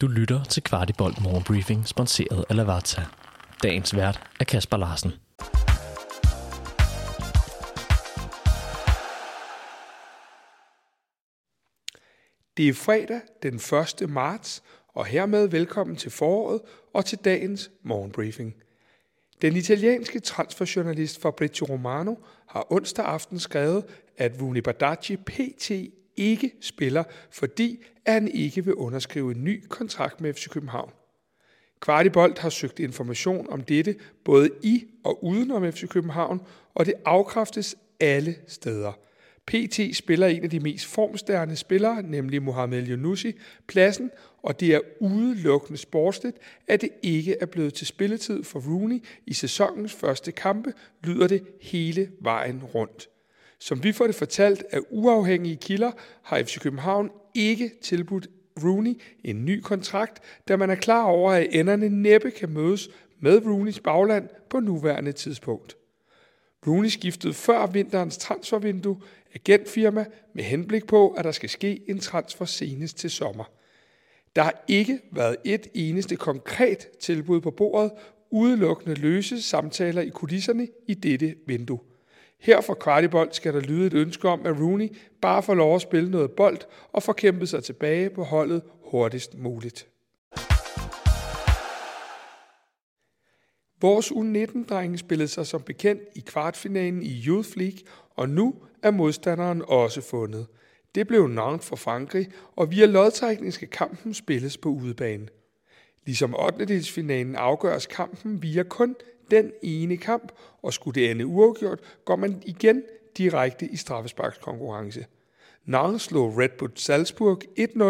Du lytter til Kvartibolt Morgenbriefing, sponsoreret af Lavazza. Dagens vært er Kasper Larsen. Det er fredag den 1. marts, og hermed velkommen til foråret og til dagens morgenbriefing. Den italienske transferjournalist Fabrizio Romano har onsdag aften skrevet, at Vuni Badaci PT ikke spiller, fordi at han ikke vil underskrive en ny kontrakt med FC København. Kvartibolt har søgt information om dette både i og udenom FC København, og det afkræftes alle steder. PT spiller en af de mest formstærende spillere, nemlig Mohamed Younousi, pladsen, og det er udelukkende sportsligt, at det ikke er blevet til spilletid for Rooney i sæsonens første kampe, lyder det hele vejen rundt. Som vi får det fortalt af uafhængige kilder, har FC København ikke tilbudt Rooney en ny kontrakt, da man er klar over, at enderne næppe kan mødes med Rooneys bagland på nuværende tidspunkt. Rooney skiftede før vinterens transfervindue agentfirma med henblik på, at der skal ske en transfer senest til sommer. Der har ikke været et eneste konkret tilbud på bordet, udelukkende løse samtaler i kulisserne i dette vindue. Her fra Kvartibold skal der lyde et ønske om, at Rooney bare får lov at spille noget bold og får kæmpet sig tilbage på holdet hurtigst muligt. Vores U19-drenge spillede sig som bekendt i kvartfinalen i Youth League, og nu er modstanderen også fundet. Det blev Nantes for Frankrig, og via lodtrækning skal kampen spilles på udebane. Ligesom 8. afgøres kampen via kun den ene kamp, og skulle det ende uafgjort, går man igen direkte i straffesparkskonkurrence. Nantes slog Red Bull Salzburg 1-0,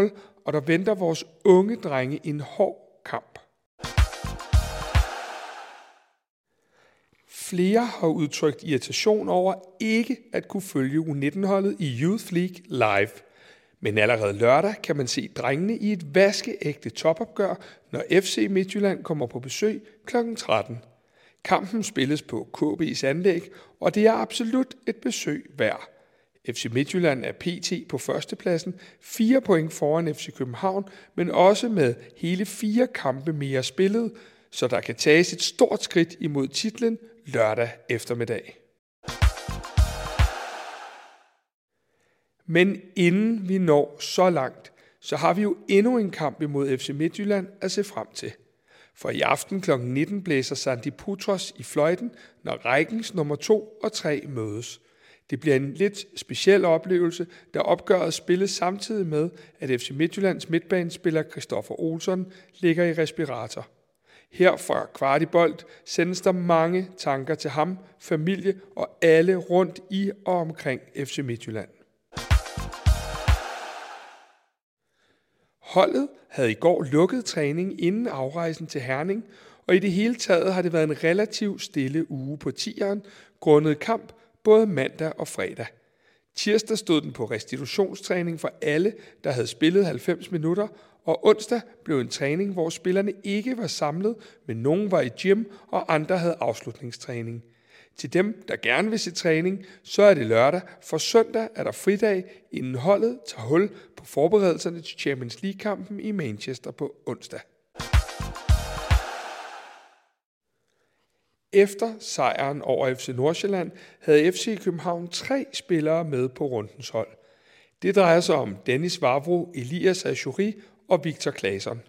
og der venter vores unge drenge en hård kamp. Flere har udtrykt irritation over ikke at kunne følge U19-holdet i Youth League live. Men allerede lørdag kan man se drengene i et vaskeægte topopgør, når FC Midtjylland kommer på besøg kl. 13. Kampen spilles på KB's anlæg, og det er absolut et besøg værd. FC Midtjylland er PT på førstepladsen, fire point foran FC København, men også med hele fire kampe mere spillet, så der kan tages et stort skridt imod titlen lørdag eftermiddag. Men inden vi når så langt, så har vi jo endnu en kamp imod FC Midtjylland at se frem til. For i aften kl. 19 blæser Sandy Putros i fløjten, når rækkens nummer 2 og 3 mødes. Det bliver en lidt speciel oplevelse, da opgøret spilles samtidig med, at FC Midtjyllands midtbanespiller Christoffer Olsson ligger i respirator. Her fra Kvartibolt sendes der mange tanker til ham, familie og alle rundt i og omkring FC Midtjylland. Holdet havde i går lukket træning inden afrejsen til Herning, og i det hele taget har det været en relativt stille uge på tieren, grundet kamp både mandag og fredag. Tirsdag stod den på restitutionstræning for alle, der havde spillet 90 minutter, og onsdag blev en træning, hvor spillerne ikke var samlet, men nogen var i gym, og andre havde afslutningstræning. Til dem, der gerne vil se træning, så er det lørdag, for søndag er der fridag, inden holdet tager hul på forberedelserne til Champions League-kampen i Manchester på onsdag. Efter sejren over FC Nordsjælland havde FC København tre spillere med på rundens hold. Det drejer sig om Dennis Vavro, Elias Ajuri og Victor Claesson.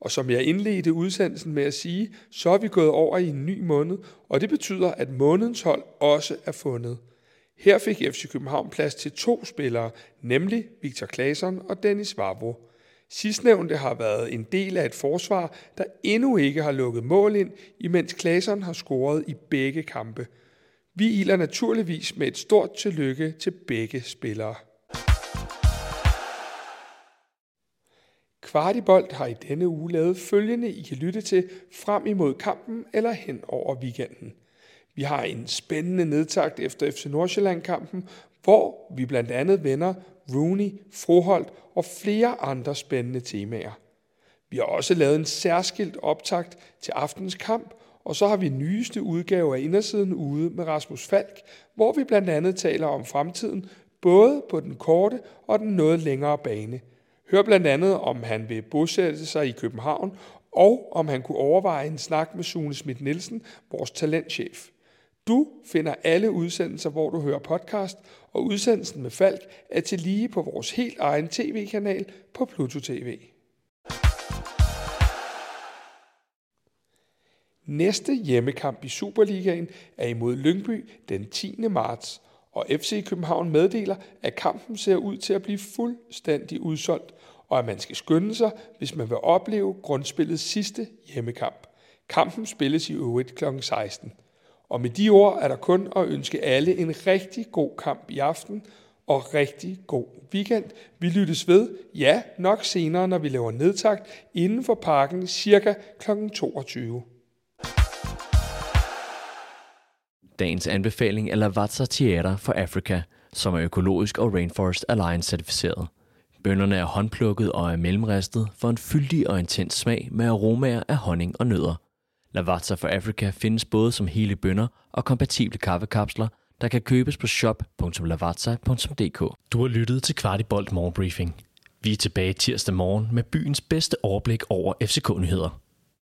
Og som jeg indledte udsendelsen med at sige, så er vi gået over i en ny måned, og det betyder, at månedens hold også er fundet. Her fik FC København plads til to spillere, nemlig Victor Claesson og Dennis Vavro. Sidstnævnte har været en del af et forsvar, der endnu ikke har lukket mål ind, imens Claesson har scoret i begge kampe. Vi iler naturligvis med et stort tillykke til begge spillere. Kvartibolt har i denne uge lavet følgende, I kan lytte til frem imod kampen eller hen over weekenden. Vi har en spændende nedtakt efter FC Nordsjælland-kampen, hvor vi blandt andet vender Rooney, Froholt og flere andre spændende temaer. Vi har også lavet en særskilt optakt til aftens kamp, og så har vi nyeste udgave af Indersiden ude med Rasmus Falk, hvor vi blandt andet taler om fremtiden, både på den korte og den noget længere bane – Hør blandt andet, om han vil bosætte sig i København, og om han kunne overveje en snak med Sune Schmidt Nielsen, vores talentchef. Du finder alle udsendelser, hvor du hører podcast, og udsendelsen med Falk er til lige på vores helt egen tv-kanal på Pluto TV. Næste hjemmekamp i Superligaen er imod Lyngby den 10. marts, og FC København meddeler, at kampen ser ud til at blive fuldstændig udsolgt, og at man skal skynde sig, hvis man vil opleve grundspillets sidste hjemmekamp. Kampen spilles i øvrigt kl. 16. Og med de ord er der kun at ønske alle en rigtig god kamp i aften og rigtig god weekend. Vi lyttes ved, ja, nok senere, når vi laver nedtagt inden for parken cirka kl. 22. Dagens anbefaling er Lavazza Theater for Africa, som er økologisk og Rainforest Alliance certificeret. Bønderne er håndplukket og er mellemristet for en fyldig og intens smag med aromaer af honning og nødder. Lavazza for Africa findes både som hele bønder og kompatible kaffekapsler, der kan købes på shop.lavazza.dk. Du har lyttet til Kvartibolt Morgenbriefing. Vi er tilbage tirsdag morgen med byens bedste overblik over FCK-nyheder.